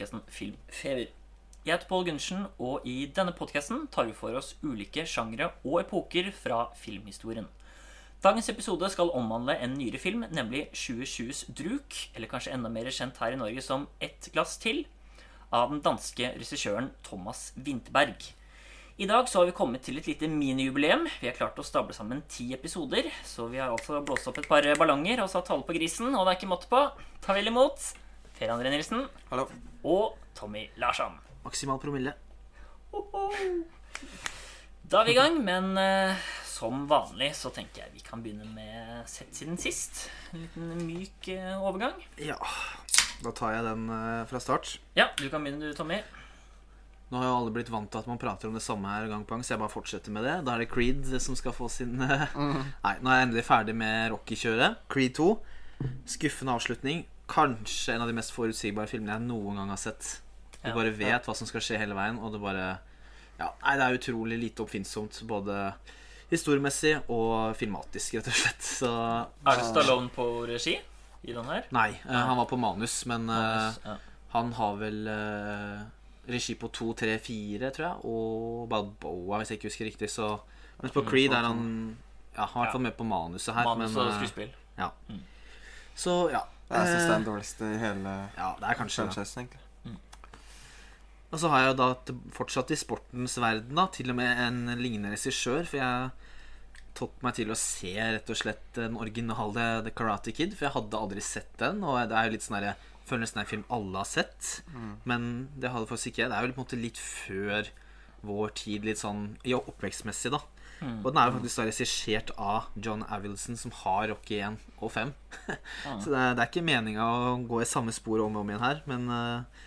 podkasten Filmfeber. Jeg heter Pål Gundersen, og i denne podkasten tar vi for oss ulike sjangre og epoker fra filmhistorien. Dagens episode skal omhandle en nyere film, nemlig 2020s Druk, eller kanskje enda mer kjent her i Norge som Ett glass til, av den danske regissøren Thomas Winterberg. I dag så har vi kommet til et lite minijubileum. Vi har klart å stable sammen ti episoder. Så vi har altså blåst opp et par ballonger og satt tale på grisen, og det er ikke måte på. Ta vel imot Per André Nilsen Hallo. Og Tommy Larsson. Maksimal promille. Da er vi i gang, men eh, som vanlig så tenker jeg vi kan begynne med sett siden sist. En liten myk eh, overgang. Ja, da tar jeg den eh, fra start. Ja, du kan begynne du, Tommy. Nå har jo alle blitt vant til at man prater om det samme her gang på gang, så jeg bare fortsetter med det. Da er det Creed som skal få sin eh, Nei, nå er jeg endelig ferdig med Rocky-kjøret. Creed 2. Skuffende avslutning. Kanskje en av de mest forutsigbare filmene jeg noen gang har sett. Du Ja. bare vet hva som skal skje hele veien, og det bare Ja, nei, det er utrolig lite oppfinnsomt, både historiemessig og filmatisk, rett og slett. Så Er det Stallone på regi i den her? Nei, eh, han var på manus, men manus, Ja. Han har vel eh, regi på 2, 3, 4, tror jeg, og Balboa, hvis jeg ikke husker riktig. Så, mens på Creed er han Ja, han er i hvert fall med på manuset her. Manus og men, skuespill. ja. Så ja. Det er synes det er eh, den dårligste i hele ja, det er kanskje franchisen, egentlig. Og så har jeg jo da fortsatt i sportens verden, da, til og med en lignende regissør. For jeg tok meg til å se rett og slett den originale The Karate Kid. For jeg hadde aldri sett den, og det er jo litt sånn herre jeg føler nesten det er en film alle har sett. Men det hadde faktisk ikke jeg. Det er jo på en måte litt før vår tid, litt sånn ja, oppvekstmessig, da. Og den er jo faktisk da regissert av John Avildsen, som har Rocky 1 og 5. Så det er, det er ikke meninga å gå i samme spor om og om igjen her, men eh,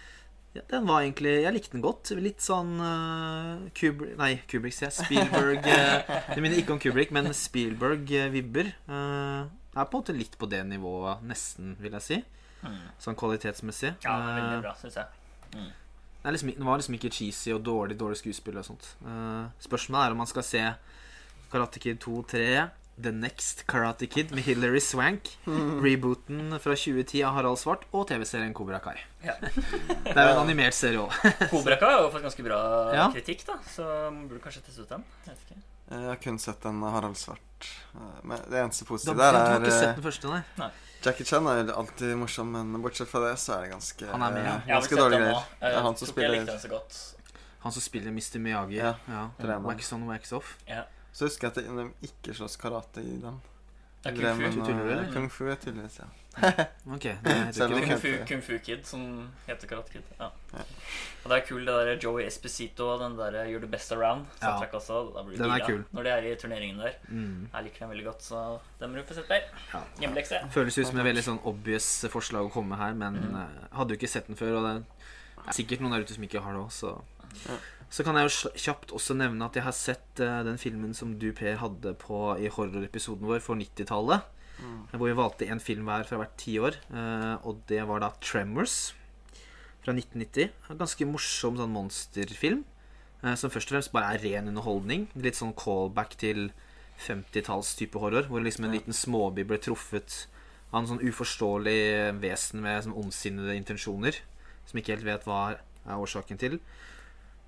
ja, den var egentlig Jeg likte den godt. Litt sånn uh, Kubrick Nei, Kubrick, sier jeg. Spielberg uh, Jeg minner ikke om Kubrick, men Spielberg-vibber. Uh, er på en måte litt på det nivået, nesten, vil jeg si. Sånn kvalitetsmessig. Ja, veldig bra, syns jeg. Mm. Den, liksom, det var liksom ikke cheesy og dårlig dårlig skuespill og sånt. Spørsmålet er om man skal se Karate Kid 2 3, The Next Karate Kid med Hilary Swank, rebooten fra 2010 av Harald Svart og TV-serien Cobra Kai. Ja. Det er jo en animert serie òg. Cobra Kai har jo fått ganske bra Ja. kritikk, da, så man burde kanskje teste ut den. Jeg vet ikke. Jeg har kun sett den Harald Svart. Eh, Men det eneste Du, positive du har der ikke er sett eh, den første, nei? Jackie Chan er alltid morsom, men bortsett fra det så er det ganske Han er med, ja. eh, Ganske dårlige greier. Det er han som spiller. Han som spiller Mr. Miyagi. Ja, ja. Wax on, wax off. Ja. Så husker jeg at de ikke slåss karate i den. Det er Kung Fu. Tuller du, eller? Kung fu er tydeligvis, ja. Ok, det heter. Kung Fu. Kung Fu Kid, som heter Karate Kid. Ja. Ja. Og det er kul, det der Joey Esposito og den der You're the best around. Ja. Også. Da blir Den er gira kul. Når de er i turneringen der. Mm. Jeg liker den veldig godt, så den må du få sett der. Ja. Hjemmelekse. Føles ut som et veldig sånn obvious forslag å komme her, men mm. hadde jo ikke sett den før. Og det er sikkert noen der ute som ikke har det òg, så Ja. Så kan jeg jo kjapt også nevne at jeg har sett eh, den filmen som du, Per, hadde på i horrorepisoden vår for 90-tallet. Hvor vi valgte en film hver fra hvert tiår. Uh, og det var da Tremors fra 1990. En ganske morsom sånn monsterfilm. eh, som først og fremst bare er ren underholdning. Litt sånn callback til 50-talls type horror. Hvor liksom en liten småby ble truffet av en sånn uforståelig vesen med sånn ondsinnede intensjoner. Som ikke helt vet hva er årsaken til.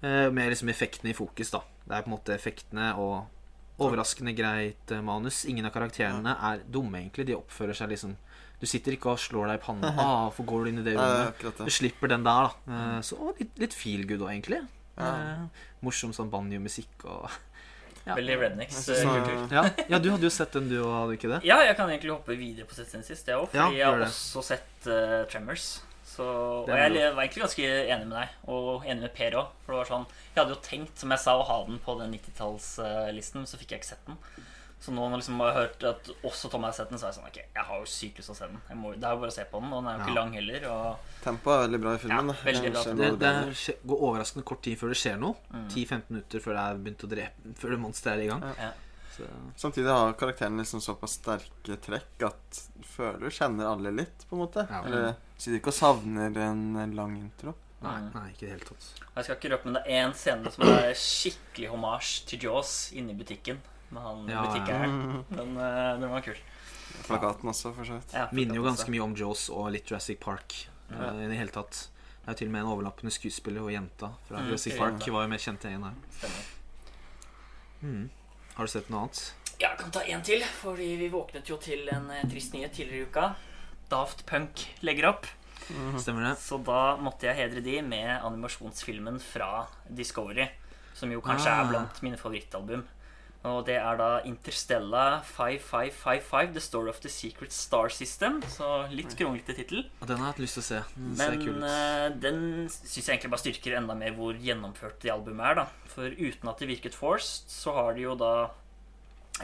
Eh, med liksom effektene i fokus, da. Det er på en måte effektene og overraskende greit eh, manus. Ingen av karakterene er dumme, egentlig. De oppfører seg liksom Du sitter ikke og slår deg i panna. Ah, hvorfor går du inn i det rommet? Du slipper den der, da. Eh, Så litt, litt feel good òg, egentlig. Ja. Eh, morsom sånn banjo-musikk og ja. Veldig rednecks Jeg synes eh, han- kultur. ja. ja, du hadde jo sett den, du òg, hadde du ikke det? Ja, jeg kan egentlig hoppe videre på sett siden sist, jeg òg. Ja, Fordi jeg har det. også sett uh, Tremors. Så, og jeg var egentlig ganske enig med deg, og enig med Per òg. For det var sånn Jeg hadde jo tenkt, som jeg sa, å ha den på den 90-tallslisten, så fikk jeg ikke sett den. Så nå når liksom jeg har hørt at også Tom har sett den, så er jeg sånn Ok, jeg har jo sykt lyst til å se den. Jeg må, det er jo bare å se på den, og den er jo ikke Ja. lang heller. Og Tempoet er veldig bra i filmen. Ja, da. veldig bra Det, det er, går overraskende kort tid før det skjer noe. Mm. 10-15 minutter før det er begynt å drepe Før det monsteret er i gang. Ja. Så, Samtidig har karakteren liksom såpass sterke trekk at du føler du kjenner alle litt, på en måte. Ja. Eller sitter ikke og savner en lang intro. nei, nei, ikke i det hele tatt. Jeg skal ikke røpe, men det er én scene som er skikkelig hommage til Jaws inne i butikken. Med han Ja, ja. Den, eh, den var kul. Plakaten også, for så vidt. Ja, Minner jo ganske mye om Jaws og litt Jurassic Park. Ja. I det hele tatt Det er til og med en overlappende skuespiller og jenta fra Mm, Jurassic. Park var jo mer kjent enn her. Stemmer. Mm. Har du sett noe annet? Ja, jeg kan ta en til, fordi vi våknet jo til en eh, trist nyhet tidligere i uka. Daft Punk legger opp. Stemmer det? Så da måtte jeg hedre de med animasjonsfilmen fra Discovery. Som jo kanskje Ah. er blant mine favorittalbum. Og det er da Interstella 5555, The Story of the Secret Star System. Så litt kronglete tittel. Og den har jeg hatt lyst til å se. Den ser kul Men ut. eh, den syns jeg egentlig bare styrker enda mer hvor gjennomført det albumet er. da For uten at det virket forced, så har de jo da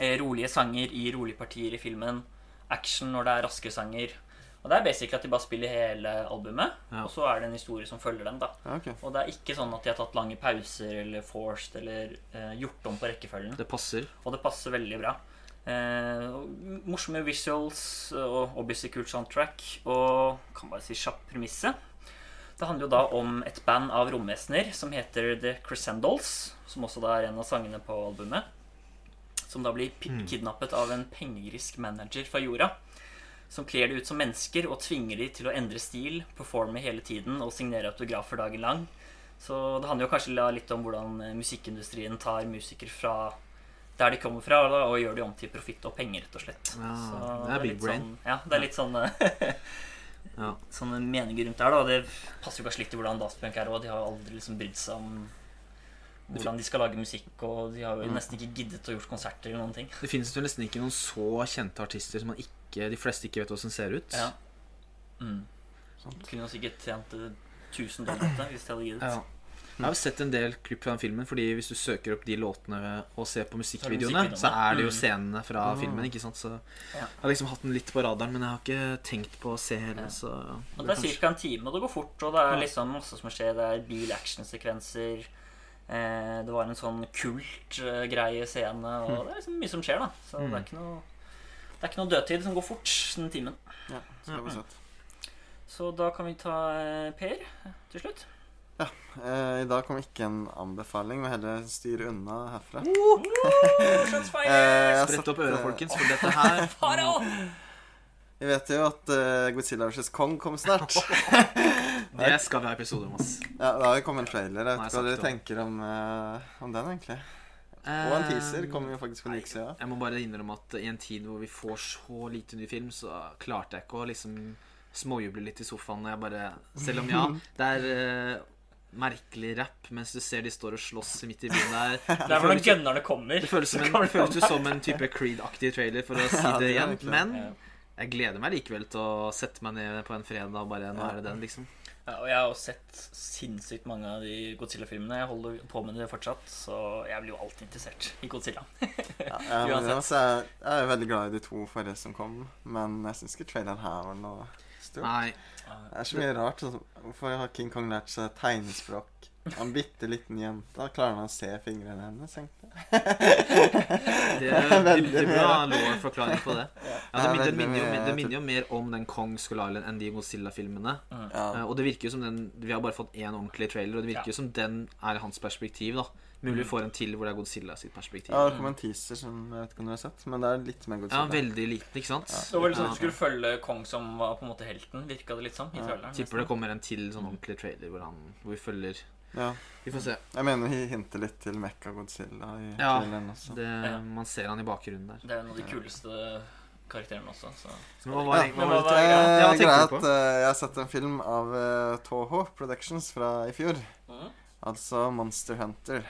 eh, rolige sanger i rolige partier i filmen. Action når det er raske sanger. Og det er basically at de bare spiller hele albumet, Ja. og så er det en historie som følger den. da Ja, ok. Og det er ikke sånn at de har tatt lange pauser eller forced eller uh, gjort om på rekkefølgen. Det passer. Og det passer veldig bra. Uh, morsomme visuals og obviously kult soundtrack. Og kan bare si kjapp premisse. Det handler jo da om et band av romvesener som heter The Crescendals. Som også da er en av sangene på albumet. Som da blir kidnappet av en pengegrisk manager fra jorda. Som kler de ut som mennesker og tvinger de til å endre stil, performe hele tiden og signere autografer dagen lang. Så det handler jo kanskje litt om hvordan eh, musikkindustrien tar musikere fra der de kommer fra, da, og gjør de om til profitt og penger, rett og slett. Ja, Så det er big litt brain. Sånn, ja, det er litt sånn eh, Ja. sånne meninger rundt der. da Det passer jo kanskje litt til hvordan Daft Punk er òg. De har aldri liksom brydd seg om hvordan de skal lage musikk, og de har jo nesten ikke giddet å gjort konserter eller noen ting. Det finnes jo nesten ikke noen så kjente artister som man ikke, de fleste ikke vet hvordan ser ut. Ja. Mm. Sant. Kunne sikkert tjent eh, 1000 dollar på det hvis de hadde giddet. Ja. Jeg har sett en del klipp fra den filmen, Fordi hvis du søker opp de låtene og ser på det musikkvideoene, så er det jo Mm. scenene fra Mm. filmen. ikke sant? Så Ja. Jeg har liksom hatt den litt på radaren, men jeg har ikke tenkt på å se hele. Så det, det er kanskje- ca. en time, og det går fort. Og det er liksom masse som skjer. Det er bil-action-sekvenser. Eh, det var en sånn kult-greie scene, og det er liksom mye som skjer, da. Så det Mm. er ikke noe Det er ikke noe dødtid som går fort den timen. Ja, skal vi se. Så da kan vi ta eh, Per til slutt. Eh, I dag kom ikke en anbefaling, men heller styre unna herfra. Shots Eh, fired! Sprett opp øra, eh, folkens, for dette her Farao! Vi vet jo at uh, Godzilla vs. Kong kommer snart. Det skal vi ha episode om, ass. Ja, da har vi kommet en trailer. Jeg vet ikke hva dere tenker om, uh, om den, egentlig. Og en teaser kommer jo faktisk for en uke siden. Jeg må bare innrømme at i en tid hvor vi får så lite ny film, så klarte jeg ikke å liksom småjuble litt i sofaen. når Jeg bare, selv om ja, det er eh, merkelig rapp mens du ser de står og slåss midt i byen der. Det er hvordan gønnerne kommer. Det føles, som en, det føles jo som en type Creed-aktig trailer, for å si Ja, det igjen. Men jeg gleder meg likevel til å sette meg ned på en fredag og bare Nå er det den, liksom. Ja, og jeg har også sett sinnssykt mange av de Godzilla-filmene. Jeg holder på med det fortsatt, så jeg blir jo alltid interessert i Godzilla. Ja, jeg, må Uansett. innrømme, så jeg, jeg er veldig glad i de to forrige som kom, men jeg syns ikke traileren her var noe stort. Nei. Det er så mye rart. Sånn, hvorfor har King Kong lært seg tegnespråk? En bitte liten jente. Klarer han å se fingrene hennes, jeg. Det, er Veldig bra law-forklaring på det. Ja, det, Ja, det, minner jo, det minner jo mer om den Kong Skull Island enn de Godzilla-filmene. Ja. Eh, Og det virker jo som den Vi har bare fått én ordentlig trailer, og det virker Ja. jo som den er hans perspektiv. da Mulig vi får en til hvor det er Godzilla sitt perspektiv. Ja, det kom en teaser som jeg vet ikke om du har sett, men det er litt mer Godzilla. Ja, veldig liten, ikke sant? Det var liksom sånn Ja. du skulle følge Kong som var på en måte helten, virka det litt som. i Ja. Tipper det kommer en til sånn ordentlig trailer hvor, han, hvor vi følger Ja. Vi får se. Jeg mener vi hinter litt til Mekka Godzilla i Ja, traileren også. Det, Ja. man ser han i bakgrunnen der. Det er en av de kuleste karakterene også. Så. Hva var, Ja, hva var det- Eh, Ja, hva eh, jeg har sett en film av uh, Toho Productions fra i fjor. Mm. Altså Monster Hunter.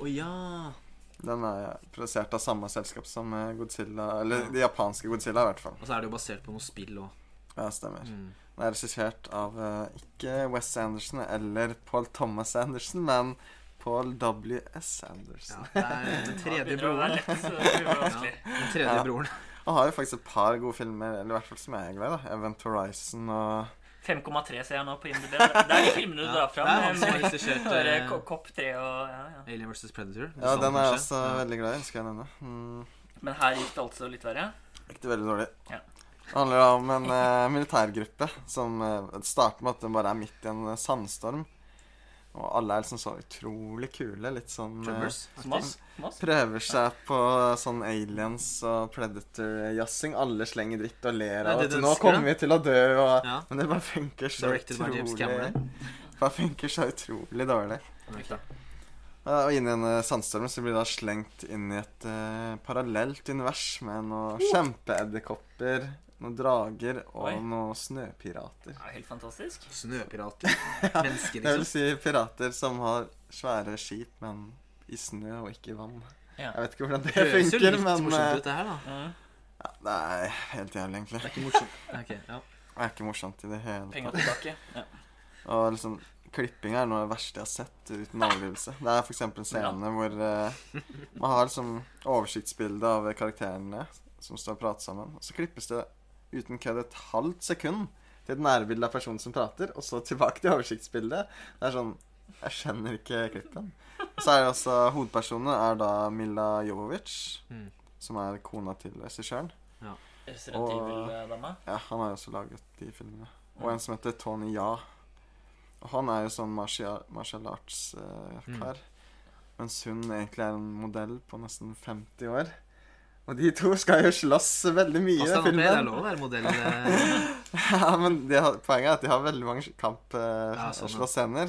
Oh, ja! Den er produsert av samme selskap som Godzilla Eller Ja. de japanske Godzilla, i hvert fall. Og så er det jo basert på noe spill òg. Ja, stemmer. Mm. Den er regissert av eh, ikke Wes Anderson eller Paul Thomas Anderson, men Paul W.S. Ja, Anderson. det er den tredje broren. Ja, den tredje Ja. broren. Han har jo faktisk et par gode filmer, eller i hvert fall som jeg er glad i. da Event Horizon og 5,3 ser jeg nå på IMDb. Det er de filmene du Ja, drar fram. er Bare eh, ko- Kopp 3 og ja, ja. Alien vs. Predator. Ja, den er jeg også Ja. veldig glad i. Skal jeg nevne. Mm, Men her gikk det altså litt verre. gikk det veldig dårlig. Ja. Det handler da om en uh, militærgruppe som uh, starter med at den bare er midt i en uh, sandstorm. Og alle er liksom så utrolig kule. Litt sånn. Prøver seg på sånn aliens og predator-jazzing. Alle slenger dritt og ler av at nå kommer vi til å dø, og Ja. Men det bare funker så utrolig Bare funker så utrolig dårlig. Og inn og inni sandstorm så blir det da slengt inn i et uh, parallelt univers med noen kjempeedderkopper, noen drager og Oi. noen snøpirater. Er helt fantastisk. Snøpirater. Mennesker, liksom. Det vil si pirater som har svære skip, men i snø og ikke i vann. Ja. Jeg vet ikke hvordan det Det funker, litt men morsomt eh, ut, det her, da. Ja, det er helt jævlig, egentlig. Det er ikke morsomt. okay, ja. Det er ikke morsomt i det hele Penger tilbake. Ja. Og liksom Klipping er noe av det verste jeg har sett uten overgivelse. Det er f.eks. en scene hvor uh, man har liksom oversiktsbilde av karakterene som står og prater sammen. Og så klippes det uten kødd et halvt sekund til et nærbilde av personen som prater, og så tilbake til oversiktsbildet. Det er sånn Jeg skjønner ikke klippen. Så er det også Hovedpersonene er da Mila Jovovic, Mm. som er kona til regissøren. Ja. Og- Ja, han har jo også laget de filmene. Og en som heter Tony Ja. Og han er jo sånn martial, martial arts-kar. Mens hun egentlig er en modell på nesten 50 år. Og de to skal jo slåss veldig mye i er filmen. lov å være modell. eh, Ja, men de har, Poenget er at de har veldig mange Ja, sånn, ja.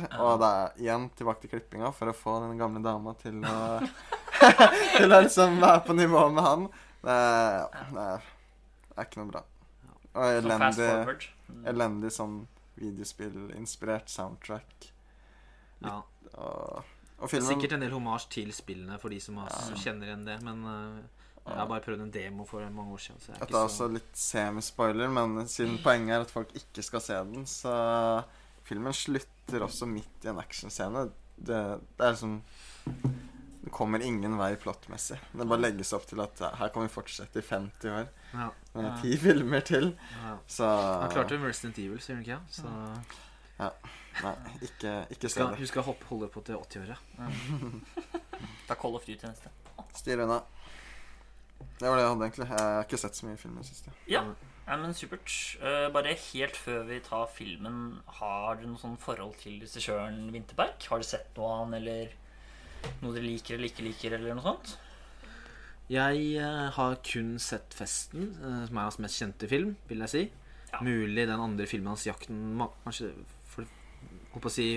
Ja. Og det er igjen tilbake til klippinga for å få den gamle dama til å Til å liksom være på nivå med han. Det er, det er, det er ikke noe bra. Og Sånn elendig. Mm. elendig sånn videospillinspirert soundtrack. Ja. Og, og Det er filmen sikkert en del homasj til spillene for de som også Ja. kjenner igjen det, men eh, jeg har bare prøvd en demo for mange år siden. Så jeg er Dette er også så... litt semispoiler, men siden poenget er at folk ikke skal se den, så filmen slutter også midt i en actionscene. Det, det er liksom Det kommer ingen vei plottmessig. Det bare legges opp til at ja, her kan vi fortsette i 50 år. Ja, Med Ja. ti filmer til. ja. Så Han klarte jo med Resident Evil, sier han ikke? Ja? Nei, ikke, ikke se det. du skal hoppe, holde på til 80-året. Da Call of Duty neste. Styr unna. Det var det jeg hadde, egentlig. Jeg har ikke sett så mye film i det siste. Ja, ja men supert. Uh, bare helt før vi tar filmen, har du noe sånn forhold til regissøren Winterberg? Har du sett noe av han, eller noe dere liker eller ikke liker, eller noe sånt? Jeg uh, har kun sett 'Festen', uh, som er hans mest kjente film, vil jeg si. Ja. Mulig den andre filmen hans, 'Jakten' Kanskje for, holdt på å si,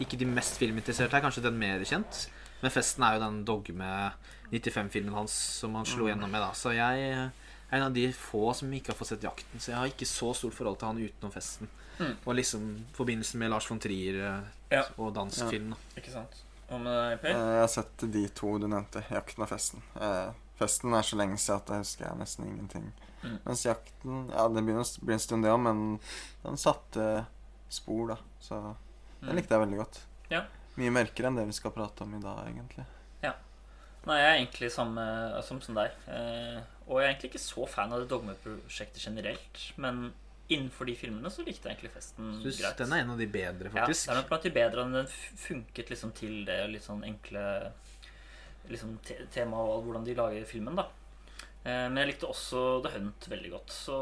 Ikke de mest filminteresserte her, kanskje den mer kjent. Men 'Festen' er jo den dogme 95-filmen hans som han slo gjennom med. da Så jeg eh, er en av de få som ikke har fått sett 'Jakten', så jeg har ikke så stort forhold til han utenom 'Festen'. Mm. Og liksom forbindelsen med Lars von Trier eh, Ja. og dansk Ja. film. da Ikke sant? Og med deg, Per? Jeg har sett de to du nevnte. 'Jakten' og 'Festen'. Eh, Festen er så lenge siden at jeg husker jeg nesten ingenting. Mm. Mens 'Jakten' Ja, det begynner å bli en stund, det òg, men den satte spor, da. Så den Mm. likte jeg veldig godt. Ja. Mye mørkere enn det vi skal prate om i dag, egentlig. Nei, jeg er egentlig samme som, som deg. Eh, og jeg er egentlig ikke så fan av det dogmeprosjektet generelt. Men innenfor de filmene så likte jeg egentlig festen Synes greit. den er en av de bedre, faktisk. Ja, den det er nok blant de bedre. men Den funket liksom til det litt sånn enkle liksom te temaet og hvordan de lager filmen, da. Eh, men jeg likte også The Hunt veldig godt. Så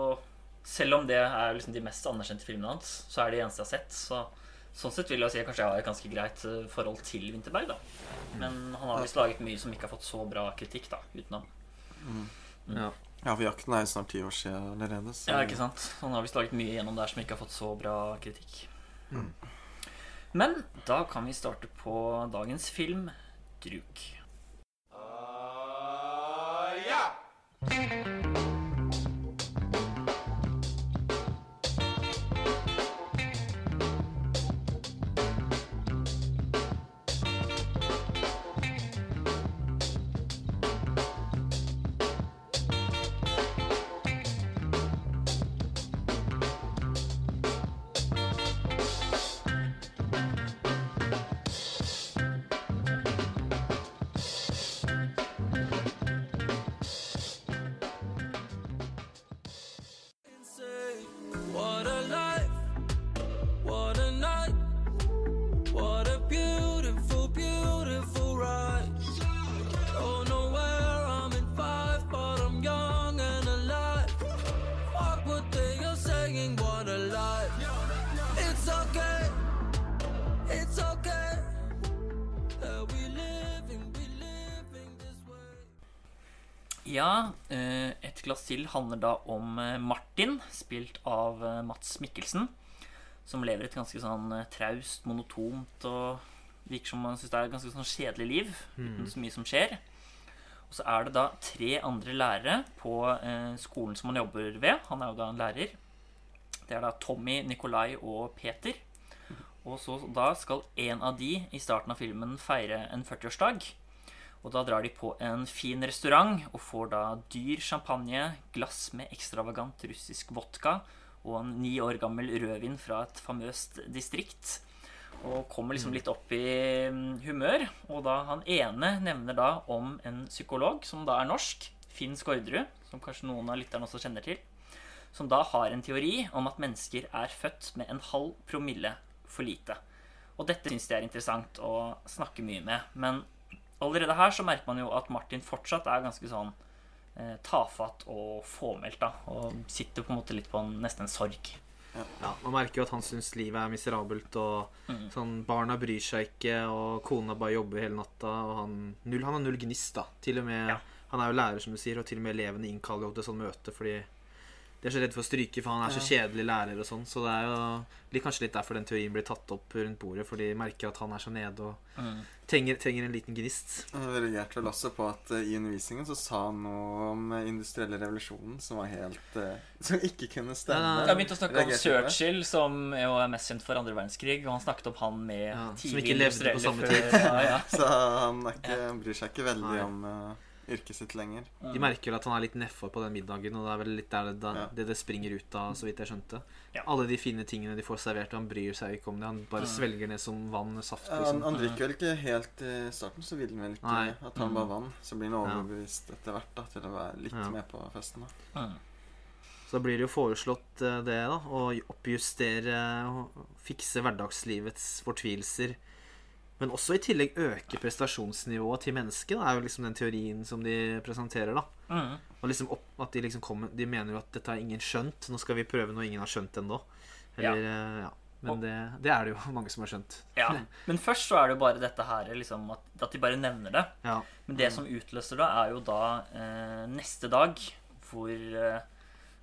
selv om det er liksom de mest anerkjente filmene hans, så er det eneste jeg har sett. Så sånn sett vil jeg si at kanskje jeg har et ganske greit eh, forhold til Winterberg, da. Men han har visst laget mye som ikke har fått så bra kritikk, da, utenom. Ja. Ja, for 'Jakten' er jo snart ti år siden allerede. Så Ja, ikke sant? Han har visst laget mye gjennom der som ikke har fått så bra kritikk. Mm. Men da kan vi starte på dagens film, 'Druk'. What Ja, eh, Et glass til handler da om eh, Martin, spilt av eh, Mats Mikkelsen. Som lever et ganske sånn traust, monotont og virker som han syns det er et ganske sånn kjedelig liv. Uten så mye som skjer. Og så er det da tre andre lærere på skolen som han jobber ved. Han er jo da en lærer. Det er da Tommy, Nikolai og Peter. Og så da skal en av de i starten av filmen feire en 40-årsdag. Og da drar de på en fin restaurant og får da dyr champagne, glass med ekstravagant russisk vodka og en ni år gammel rødvin fra et famøst distrikt. Og kommer liksom litt opp i mm, humør. Og da han ene nevner da om en psykolog som da er norsk, Finn Skårderud, som kanskje noen av lytterne også kjenner til, som da har en teori om at mennesker er født med en halv promille for lite. Og dette syns jeg er interessant å snakke mye med. Men allerede her så merker man jo at Martin fortsatt er ganske sånn eh, tafatt og fåmælt, da. Og sitter på en måte litt på en, nesten en sorg. Ja, Man merker jo at han syns livet er miserabelt. Og sånn, Barna bryr seg ikke, og kona bare jobber hele natta. Og han, null, han har null gnist, da. Til og med, Ja. Han er jo lærer, som du sier, og til og med elevene innkaller jo til sånn møte fordi de er så redd for å stryke, for han er så kjedelig lærer og sånn. Så det er jo litt, kanskje litt derfor den teorien blir tatt opp rundt bordet, for de merker at han er så nede og Mm. trenger, trenger en liten gnist. Jeg reagerte vel også på at eh, i undervisningen så sa han noe om eh, industrielle revolusjonen som var helt eh, Som ikke kunne stemme. Ja, Jeg har begynt å snakke om det. Churchill, som jo er mest kjent for andre verdenskrig. Og han snakket om han med Ja, som ikke levde på samme industrielle før- Ja, ja. Så han er ikke, bryr seg ikke veldig Nei. om eh, yrket sitt lenger. De merker vel at han er litt nedfor på den middagen, og det er vel litt der det, det, det det springer ut av, så vidt jeg skjønte. Ja. Alle de fine tingene de får servert, han bryr seg ikke om det. Han bare svelger ned som vann, saft, Ja, han, liksom. han drikker vel ikke helt i starten, så vil han vel ikke Nei. at han bare vann. Så blir han Ja. overbevist etter hvert da, til å være litt Ja. med på festen. da. Mm. Så da blir det jo foreslått eh, det, da, å oppjustere og fikse hverdagslivets fortvilelser. Men også i tillegg øke prestasjonsnivået til mennesket. Da, er jo liksom den teorien som de presenterer. da Mm. Og liksom opp, at De liksom kommer De mener jo at dette har ingen skjønt. Nå skal vi prøve noe ingen har skjønt ennå. Eller, ja. ja. Men Og- det, det er det jo mange som har skjønt. ja. Men først så er det jo bare dette her, liksom, at, at de bare nevner det. Ja. Men det som utløser det, er jo da eh, neste dag hvor eh,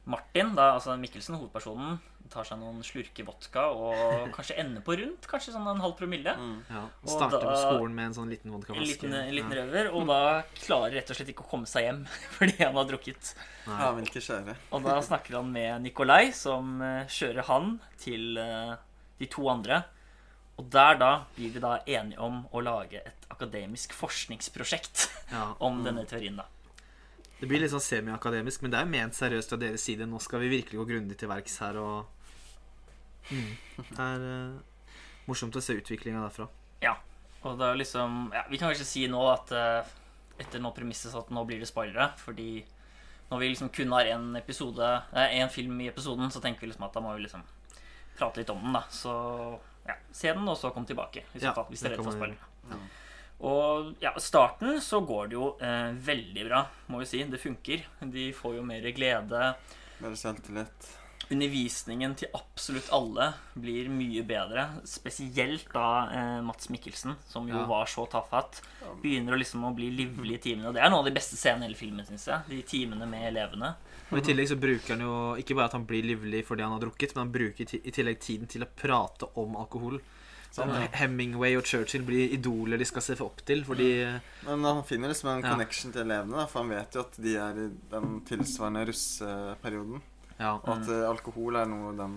Martin, da, altså Mikkelsen, hovedpersonen, tar seg noen slurker vodka og kanskje ender på rundt kanskje sånn en halv promille. Mm. ja. Og Starter starter på skolen med en sånn liten En vodkaflaske. liten, en liten ja. røver. Og da klarer rett og slett ikke å komme seg hjem fordi han har drukket. Nei. Ja, vil ikke kjøre. Og da snakker han med Nikolai, som eh, kjører han til eh, de to andre. Og der da blir de da enige om å lage et akademisk forskningsprosjekt Ja. om denne teorien, da. Det blir litt sånn semiakademisk, men det er ment seriøst fra deres side. Nå skal vi virkelig gå grundig til verks her, og mm. Det er uh, morsomt å se utviklinga derfra. Ja. Og det er jo liksom ja, Vi kan kanskje si nå at uh, etter nå premisset så at nå blir det spoilere, fordi når vi liksom kun har én episode en film i episoden, så tenker vi liksom at da må vi liksom prate litt om den, da. Så ja, se den, og så kom tilbake. hvis, Ja, hvis dere er redd for spoilere. Ja. Og ja, starten så går det jo eh, veldig bra, må vi si. Det funker. De får jo mer glede. Mer selvtillit. Undervisningen til absolutt alle blir mye bedre. Spesielt da eh, Mats Mikkelsen, som jo Ja. var så tafatt. Begynner å liksom å bli livlig i timene. Og det er noe av de beste scenene i hele filmen, syns jeg. De timene med elevene. Og I tillegg så bruker han jo ikke bare at han blir livlig fordi han har drukket, men han bruker i tillegg tiden til å prate om alkohol. Sånn, Hemingway og Churchill blir idoler de skal se opp til, fordi Men han finner liksom en Ja. connection til elevene, da, for han vet jo at de er i den tilsvarende russeperioden. Ja. Og at eh, alkohol er noe de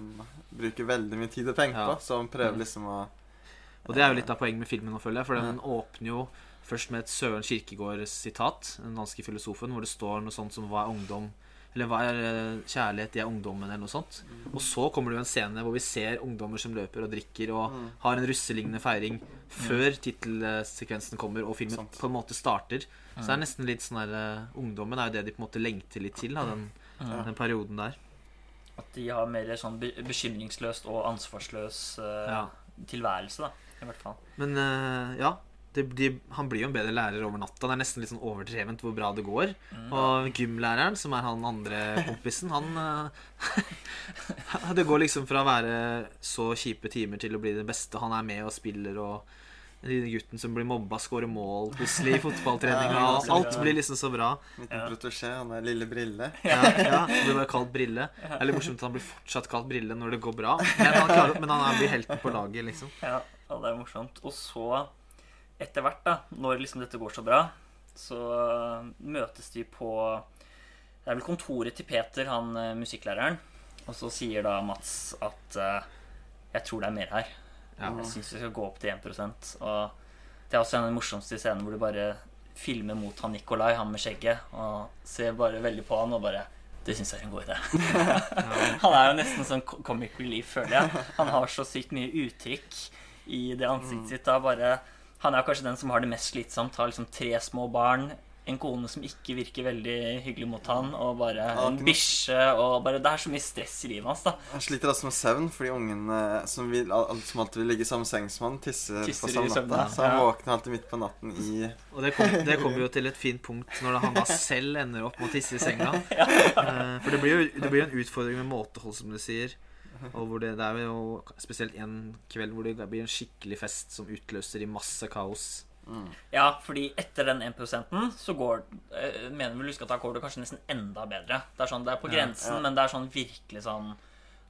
bruker veldig mye tid og penger Ja. på. Så de prøver liksom å Og det er jo litt av poenget med filmen, nå, føler jeg. For den åpner jo først med et Søren Kirkegård-sitat, den danske filosofen, hvor det står noe sånt som 'Hva er ungdom?' Eller 'Hva er eh, kjærlighet? De er ungdommen', eller noe sånt. Og så kommer det jo en scene hvor vi ser ungdommer som løper og drikker og Mm. har en russelignende feiring før tittelsekvensen kommer og filmen på en måte starter. Så det er nesten litt sånn der eh, Ungdommen er jo det de på en måte lengter litt til, da, den, den perioden der. At de har mer sånn bekymringsløst og ansvarsløs eh, Ja. tilværelse, da. I hvert fall. Men eh, ja. Det, de, han blir jo en bedre lærer over natta. Det er nesten litt sånn overdrevent hvor bra det går. Og gymlæreren, som er han andre kompisen, han eh, Det går liksom fra å være så kjipe timer til å bli det beste. Han er med og spiller og Den gutten som blir mobba, skårer mål plutselig i fotballtreninga. Ja, Alt blir liksom så bra. Liten Ja. protesjé, han er lille Brille. Ja, ja, blir bare kalt Brille. Det er litt morsomt at han blir fortsatt kalt Brille når det går bra. Men han, klarer, men han blir helten på laget, liksom. Ja, ja, det er morsomt. Og så, etter hvert, da, når liksom dette går så bra, så øh, møtes de på Det er vel kontoret til Peter, han øh, musikklæreren. Og så sier da Mats at øh, jeg tror det er mer her. Jeg syns vi skal gå opp til 1% Og det er også en av de morsomste scenene hvor du bare filmer mot han Nikolai, han med skjegget, og ser bare veldig på han og bare det syns jeg er en god idé. Han er jo nesten sånn co- comic relief, føler jeg. Han har så sykt mye uttrykk i det ansiktet sitt. Da bare, han er kanskje den som har det mest slitsomt. Har liksom tre små barn, en kone som ikke virker veldig hyggelig mot han, og bare Ja, en bikkje og bare Det er så mye stress i livet hans, da. Han sliter også med søvn fordi ungene som, vil, som alltid vil ligge i samme seng som han, tisser, Tisser på samme natta. Så han ja. våkner alltid midt på natten i Og det kommer kom jo til et fint punkt når han da selv ender opp med å tisse i senga. ja. For det blir jo det blir en utfordring med måtehold, som du sier. Og hvor det, det er jo spesielt en kveld hvor det blir en skikkelig fest som utløser i masse kaos. Ja, fordi etter den 1 så går eh, Mener vel å huske at da går det kanskje nesten enda bedre. Det er sånn, det er på Ja, grensen, ja. men det er sånn virkelig sånn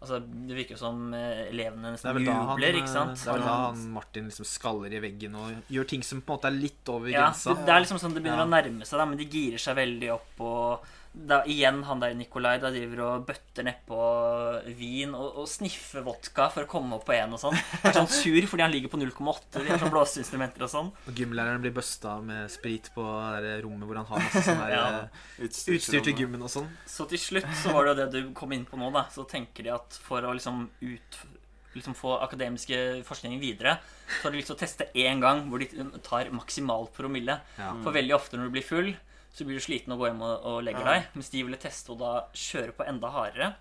Altså, Det virker som eh, elevene nesten jubler, eh, ikke sant? det er vel da han Martin liksom skaller i veggen og gjør ting som på en måte er litt over Ja, grensa. det, det er liksom sånn det begynner Ja. å nærme seg, da, men de girer seg veldig opp. Og da, igjen han der Nikolai da driver og bøtter nedpå vin og, og sniffer vodka for å komme opp på én og sånn. Er sånn sur fordi han ligger på 0,8. De har sånn blåseinstrumenter og sånn. Og gymlæreren blir busta med sprit på det der rommet hvor han har masse sånn Ja. eh, utstyr til gymmen og sånn. Så til slutt så var det jo det du kom inn på nå, da. Så tenker de at for å liksom ut Liksom få akademiske forskningen videre, så har de lyst til å teste én gang hvor de tar maksimal promille. Ja. For veldig ofte når du blir full, så blir du sliten og går hjem og, og legger Ja. deg. Mens de ville teste og da kjøre på enda hardere.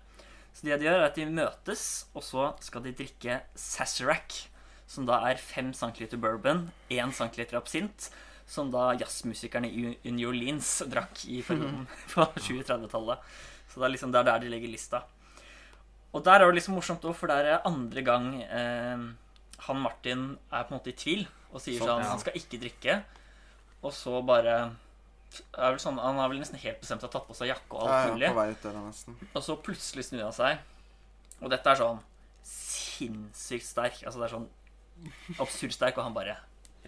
Så det de gjør, er at de møtes, og så skal de drikke Sazerac. Som da er 5 cm bourbon, 1 cm absint. Som da jazzmusikerne i New Orleans drakk i perioden på 20-30-tallet. Så det er liksom det er der de legger lista. Og der er det liksom morsomt òg, for det er andre gang eh, han Martin er på en måte i tvil og sier Sånn, sånn ja. Han skal ikke drikke. Og så bare er vel sånn, Han har vel nesten helt bestemt Å ha tatt på seg jakke og alt mulig. Ja, nesten. Og så plutselig snur han seg. Og dette er sånn sinnssykt sterk. Altså det er sånn absurd sterk, og han bare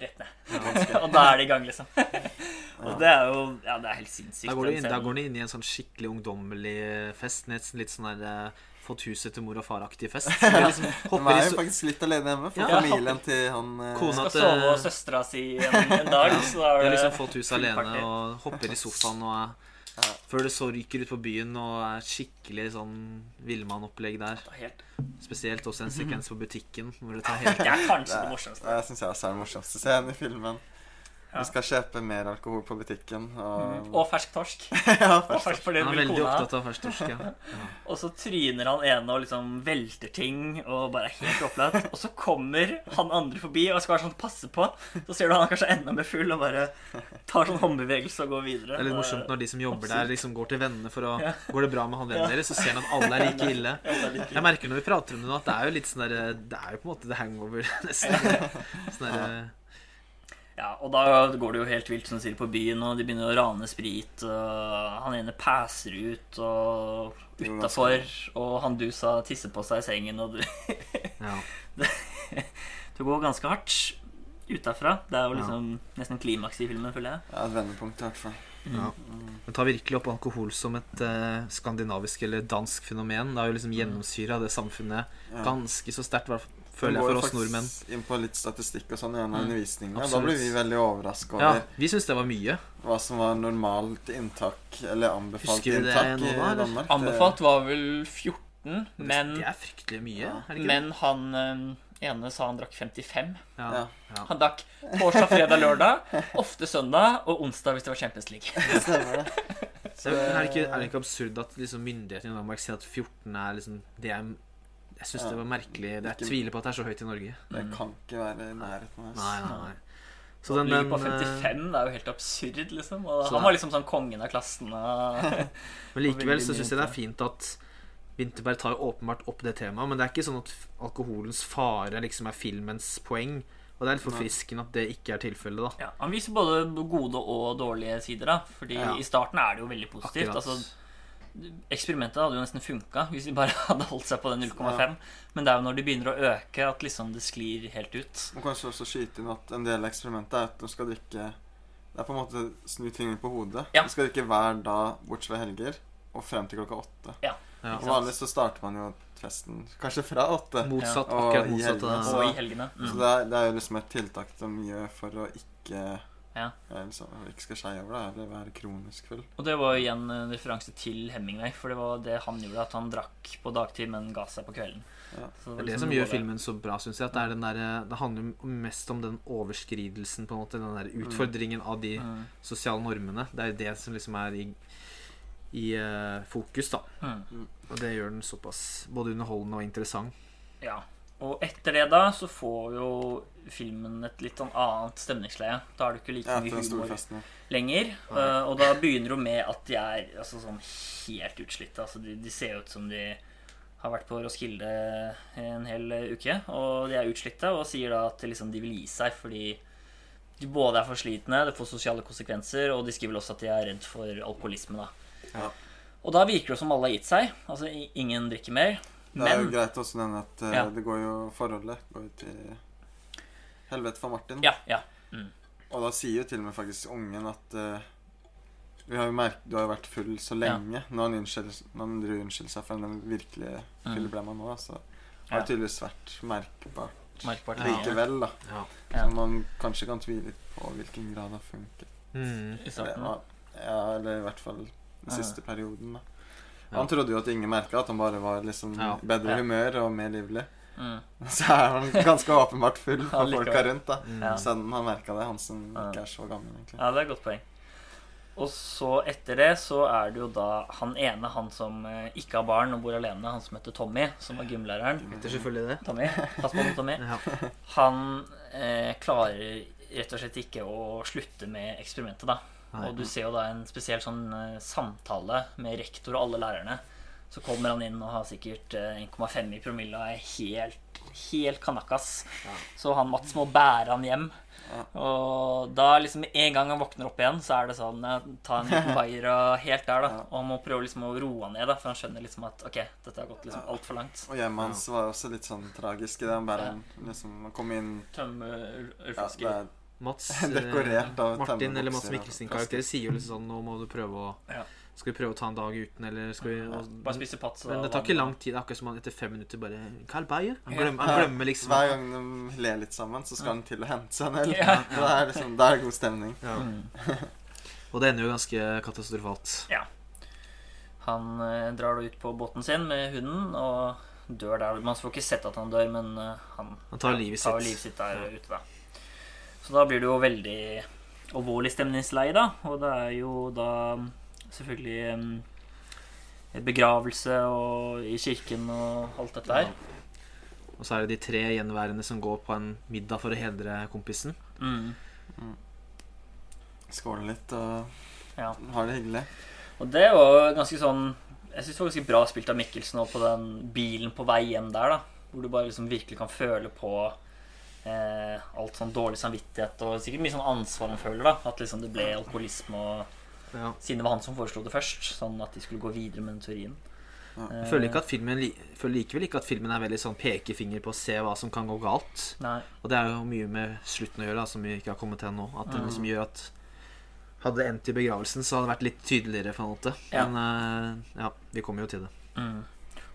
rett ned. og da er det i gang, liksom. og det er jo Ja, det er helt sinnssykt. Da går, du inn, inn i en sånn skikkelig ungdommelig fest. Nesten litt sånn der eh, Fått huset til mor og far-aktig fest. Så liksom De er jo faktisk litt alene hjemme, for Ja. familien til han eh, Kona Skal til- sove hos søstera si en, en dag, så da er har det liksom fått huset alene party. og hopper i sofaen og er Før det så ryker ut på byen og er skikkelig sånn villmannopplegg der. Er helt Spesielt også en sekvens på butikken hvor det tar helt Det er kanskje Det det morsomste. Det syns jeg også er den morsomste scenen i filmen. Vi skal kjøpe mer alkohol på butikken, og, Og fersk torsk. ja, Og fersk for Han er veldig kona. opptatt av fersktorsk. Ja. Og så tryner han ene og liksom velter ting og bare er helt opplatt. Og så kommer han andre forbi og skal sånn passe på. Så ser du han er kanskje enda mer full og bare tar sånn håndbevegelse og går videre. Det er litt morsomt når de som jobber der, liksom går til vennene for å Ja. Går det bra med han vennen deres, så ser han at alle er like ille. Jeg merker når vi prater om det nå, at det er jo litt sånn der Det er jo på en måte the hangover, nesten. Sånn Ja, og da går det jo helt vilt som du sier, på byen, og de begynner å rane sprit. Og han ene passer ut og utafor, og han du sa tisser på seg i sengen, og du ja. Det går ganske hardt utafra. Det er jo liksom nesten klimaks i filmen, føler jeg. ja, et vendepunkt i hvert fall. Ja. Det tar virkelig opp alkohol som et eh, skandinavisk eller dansk fenomen. Det har jo liksom gjennomsyra det samfunnet Ja. ganske så sterkt, føler jeg, for oss nordmenn. inn på litt statistikk og sånn i en av Mm. Da ble vi veldig overraska Ja, over vi syns det var mye. hva som var normalt inntak, eller anbefalt Husker du det inntak nå, i da. Danmark. Anbefalt var vel 14, men, Det er fryktelig mye, Ja. er det men han eh, ene sa han drakk 55. Ja. Ja. Ja. Han drakk torsdag, fredag, lørdag, ofte søndag og onsdag hvis det var Champions League. Stemmer, det. Så er, det ikke, er det ikke absurd at liksom myndighetene i Danmark sier at 14 er liksom Det er Jeg syns Ja. det var merkelig. Det Jeg tviler på at det er så høyt i Norge. Det kan ikke være i nærheten av oss. Nei, nei, nei. Så den, den på eh, 55, det er jo helt absurd, liksom. Og han var liksom sånn kongen av klassen. Og... Men likevel så syns jeg det er fint at Winterberg tar jo åpenbart opp det temaet, men det er ikke sånn at alkoholens fare liksom er filmens poeng. Og Og det er litt forfriskende at det ikke er tilfellet, da. Ja, Han viser både gode og dårlige sider, da. Fordi Ja. i starten er det jo veldig positivt. Akkurat. Altså, eksperimentet hadde jo nesten funka hvis de bare hadde holdt seg på den 0,5. Men det er jo når de begynner å øke, at liksom det sklir helt ut. Man kanskje også skyte inn at en del av eksperimentet er at du skal drikke Det er på en måte snu tingene på hodet. Ja. Du skal drikke hver dag bortsett fra helger og frem til klokka åtte. Ja. Ja. Og? Vanligvis så starter man jo festen kanskje fra åtte. Motsatt, akkurat Og i motsatt helgene, av så- Og i helgene. Så Mm. det er, det er jo liksom et tiltak de gjør for å ikke Ja. ja, liksom, ikke skal skeie over det, eller være kronisk full. Og det var jo igjen en referanse til Hemingway, for det var det han gjorde. At han drakk på dagtid, men ga seg på kvelden. Ja. Så Det er det liksom som gjør det. filmen så bra, syns jeg. At det, er den der, det handler jo mest om den overskridelsen, på en måte. Den der utfordringen av de Mm. sosiale normene. Det er det som liksom er i, i uh, fokus, da. Mm. Og det gjør den såpass både underholdende og interessant. Ja. Og etter det, da, så får jo filmen et litt sånn annet stemningsleie. Da er det ikke like mye humor lenger. Uh, og da begynner det med at de er altså, sånn helt utslitte. Altså, de, de ser ut som de har vært på Roskilde en hel uke, og de er utslitte og sier da at liksom, de vil gi seg fordi de både er for slitne, det får sosiale konsekvenser, og de skriver også at de er redd for alkoholisme. da. Ja. Og da virker det som alle har gitt seg. Altså ingen drikker mer. Det er jo greit også den at uh, Ja. det går jo forholdet går jo til helvete for Martin. Ja, ja. Og da sier jo til og med faktisk ungen at uh, vi har jo merket, Du har jo vært full så lenge. Nå når han driver unnskylder seg for den virkelige Mm. fylleblemma nå, så har det tydeligvis vært merkbart Merkbart likevel, da. Ja. Ja. Så man kanskje kan tvile litt på hvilken grad det har funket. Mm. I starten. ja, ja, eller i hvert fall den Ja. siste perioden, da. Han trodde jo at ingen merka at han bare var liksom Ja. bedre Ja. humør og mer livlig. Mm. Så er han ganske åpenbart full for folka rundt, da. Mm. Så han merka det, han som ikke er så gammel, egentlig. Ja, det er et godt poeng. Og så etter det så er det jo da han ene, han som eh, ikke har barn og bor alene, han som heter Tommy, som var gymlæreren. Det er selvfølgelig det. Tommy, pass på med Tommy. Ja. Han eh, klarer rett og slett ikke å slutte med eksperimentet, da. Og du ser jo da en spesiell sånn eh, samtale med rektor og alle lærerne. Så kommer han inn og har sikkert eh, 1,5 i promille og er helt, helt kanakas. Så han Mats må bære han hjem. Ja. Og da liksom med en gang han våkner opp igjen, så er det sånn eh, Ta en liten bayer og helt der, da. Ja. Og må prøve liksom å roe han ned, da, for han skjønner liksom at ok, dette har gått liksom altfor langt. Og hjemmet hans var også litt sånn tragisk i det. Han bare liksom, kom inn Tømme ja, ølflasker. er Mats eh, Dekorert av Martin eller Mats Mikkelsen karakter sier jo litt sånn Nå må du prøve å Ja. Skal vi prøve å ta en dag uten, eller skal vi og, Bare spise pats. Men det tar ikke lang tid. Akkurat som han etter fem minutter bare Carl Beyer? Han glemmer, han glemmer liksom Hver gang de ler litt sammen, så skal han til å hente seg en øl. Ja. Da er det liksom, da er god stemning. ja. Mm. Og det ender jo ganske katastrofalt. Ja. Han eh, drar da ut på båten sin med hunden og dør der. Man får ikke sett at han dør, men eh, han Han tar livet sitt, tar livet sitt der ute, da. Så da blir det jo veldig alvorlig stemningsleie, da. Og det er jo da selvfølgelig eh, begravelse og i kirken og alt dette her. Og så er det de tre gjenværende som går på en middag for å hedre kompisen. Mm. Skåle litt og Ja. har det hyggelig. Og det var ganske sånn Jeg syns det var ganske bra spilt av Mikkelsen på den bilen på vei hjem der, da. Hvor du bare liksom virkelig kan føle på eh, alt sånn dårlig samvittighet og sikkert mye sånn ansvar han føler, da. At liksom det ble alkoholisme og Ja. Siden det var han som foreslo det først. Sånn at de skulle gå videre med den teorien. Ja. Jeg føler, ikke at filmen, føler likevel ikke at filmen er veldig sånn pekefinger på å se hva som kan gå galt. Nei. Og det er jo mye med slutten å gjøre, da, som vi ikke har kommet til ennå. At det Mm. liksom gjør at Hadde det endt i begravelsen, så hadde det vært litt tydeligere. på en måte Ja. Men eh, ja, vi kommer jo til det. Mm.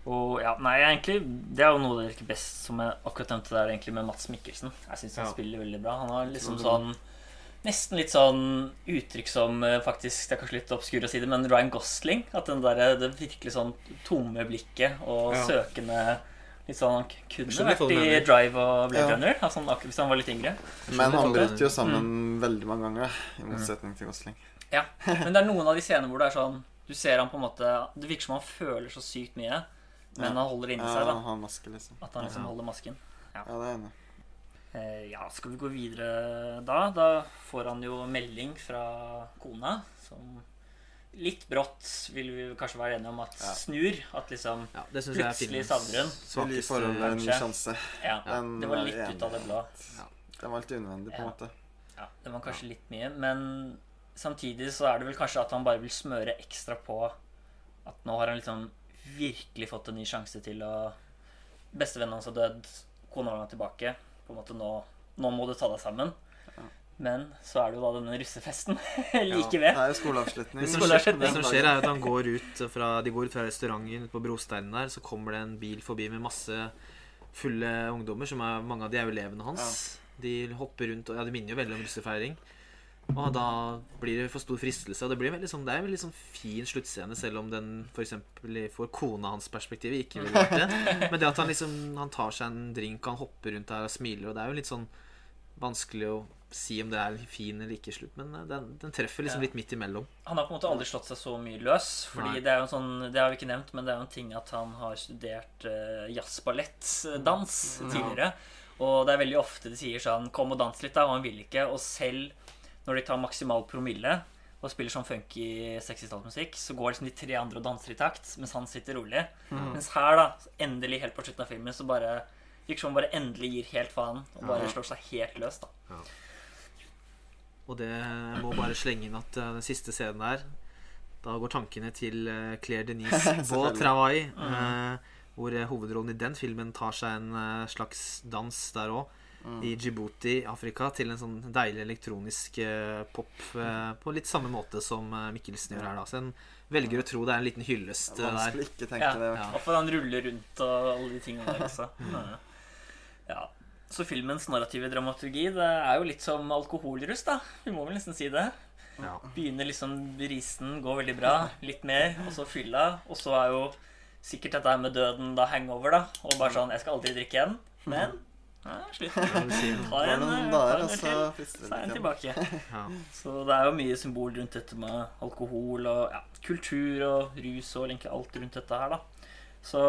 Og ja, nei, egentlig Det er jo noe dere liker best, som jeg akkurat nevnte der, egentlig med Mats Mikkelsen. Jeg syns han Ja. spiller veldig bra. Han har liksom sånn Nesten litt sånn uttrykk som eh, faktisk Det er kanskje litt obskur å si det, men Ryan Gosling. At den der, det virkelig sånn tomme blikket og Ja. søkende Litt sånn Han kunne vært i mener. Drive og Blade Ja. Runner altså, akkurat hvis han var litt yngre. Men han bryter jo sammen sammen veldig mange ganger, i motsetning til Gosling. Ja, Men det er noen av de scenene hvor det er sånn Du ser han på en måte Det virker som han føler så sykt mye, men Ja. han holder det inni Ja, seg. da han har maske, liksom. At han liksom Ja. holder masken. Ja, det er enig. Eh, ja, skal vi gå videre da? Da får han jo melding fra kona som Litt brått vil vi kanskje være enige om at Ja. snur. At liksom Ja, er Plutselig savner hun. Vil gi svakeste forholdet en ny sjanse. Ja, Den det var er litt ut av det blå. Den var litt unødvendig, på en Ja. måte. Ja, det var kanskje litt mye, men samtidig så er det vel kanskje at han bare vil smøre ekstra på at nå har han liksom virkelig fått en ny sjanse til å Bestevennen hans har dødd, kona hans er tilbake. På en måte nå, nå må du ta deg sammen. Men så er det jo da denne russefesten like Ja, det er jo skoleavslutning. Det som, Skoleavslutning. det som skjer, er at han går ut fra, de går ut fra restauranten på brosteinen der. Så kommer det en bil forbi med masse fulle ungdommer. Som er, mange av de er jo elevene hans. De hopper rundt, og ja, det minner jo veldig om russefeiring. Og da blir det for stor fristelse. Og det, blir veldig sånn, det er en veldig sånn fin sluttscene, selv om den for eksempel for kona hans perspektiv ikke ville vært det. Men det at han liksom Han tar seg en drink, han hopper rundt der og smiler, og det er jo litt sånn vanskelig å si om det er fin eller ikke slutt, men eh, den, den treffer liksom litt midt imellom. Han har på en måte aldri slått seg så mye løs. Fordi Nei. det er jo en sånn Det har vi ikke nevnt, men det er jo en ting at han har studert uh, jazzballettdans tidligere. Og det er veldig ofte de sier sånn 'Kom og dans litt', da. Og han vil ikke. Og selv når de tar maksimal promille og spiller sånn funky 60-tallsmusikk, så går liksom de tre andre og danser i takt, mens han sitter rolig. Mens her, da, endelig helt på slutten av filmen, så bare Fiksjon bare endelig gir helt faen og bare Ja. slår seg helt løs, da. Og det jeg må bare slenge inn at eh, den siste scenen der Da går tankene til eh, Claire Denise på Travai, mm. eh, hvor hovedrollen i den filmen tar seg en slags dans der òg. I Djibouti, Afrika, til en sånn deilig elektronisk uh, pop uh, på litt samme måte som eh, Mikkelsen gjør her. da Så en velger å tro det er en liten hyllest Det der. vanskelig ikke tenke Ja, det. ja. Og for han ruller rundt og alle de tingene der også. Ja. ja. Så filmens narrative dramaturgi det er jo litt som alkoholrus, da. Vi må vel nesten si det. Ja. Begynner liksom risen, går veldig bra, litt mer, og så fylla. Og så er jo sikkert dette her med døden da hangover, da. Og bare sånn Jeg skal aldri drikke igjen. Men ja, slutt. Du? Tar Det en, noen eh, dager, og så frister er det tilbake. Ja. Så det er jo mye symbol rundt dette med alkohol og ja, kultur og rus og egentlig alt rundt dette her, da. Så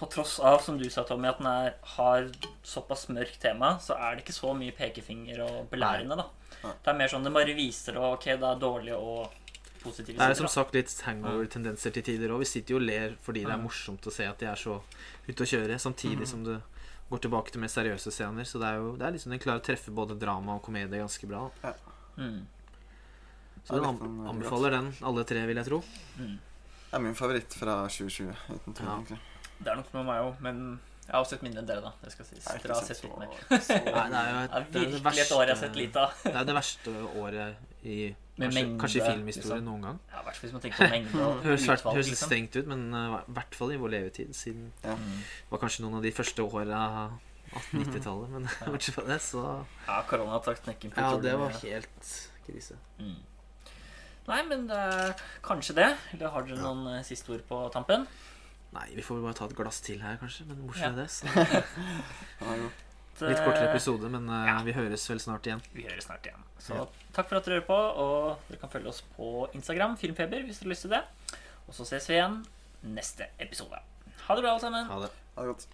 på tross av, som du sa, Tommy, at den er, har såpass mørkt tema, så er det ikke så mye pekefinger og belærende, da. Det er mer sånn det bare viser det, ok, det er dårlig og positive Det er som sagt litt hangover-tendenser til tider òg. Vi sitter jo og ler fordi det er morsomt å se at de er så ute å kjøre, samtidig som det går tilbake til mer seriøse scener. Så det er jo det er liksom den klarer å treffe både drama og komedie ganske bra. Mm. Så Ja, den sånn, an eh, anbefaler den, alle tre, vil jeg tro. Det er min favoritt fra 2020, uten tvil. Ja. egentlig. Det er nok med meg òg, men jeg har også sett mindre enn dere, da. Det skal sies. Dere har sett, sett litt mer. så, Nei, det er jo Det et, det er det virkelig et år jeg har sett lite av. Det er det verste året i Med kanskje, mengde, kanskje i filmhistorien liksom. noen gang. Ja, hvert fall hvis man tenker på mengde og Høres, utvalg, høres liksom. strengt ut, men uh, i hvert fall i vår levetid. Siden Ja. Mm. det var kanskje noen av de første åra av 1890-tallet. Men bortsett fra det, så Ja, korona har tatt knekken på Ja, det var helt krise. Mm. Nei, men det er kanskje det. Eller har dere noen eh, siste ord på tampen? Nei, vi får vel bare ta et glass til her, kanskje. Men bortsett Ja. fra det, så Litt kortere Eh, episode, men uh, Ja. vi høres vel snart igjen. Vi høres snart igjen. Så Ja. takk for at dere hører på, og dere kan følge oss på Instagram, Filmfeber, hvis dere har lyst til det. Og så ses vi igjen neste episode. Ha det bra, alle sammen. Ha det. Ha det godt.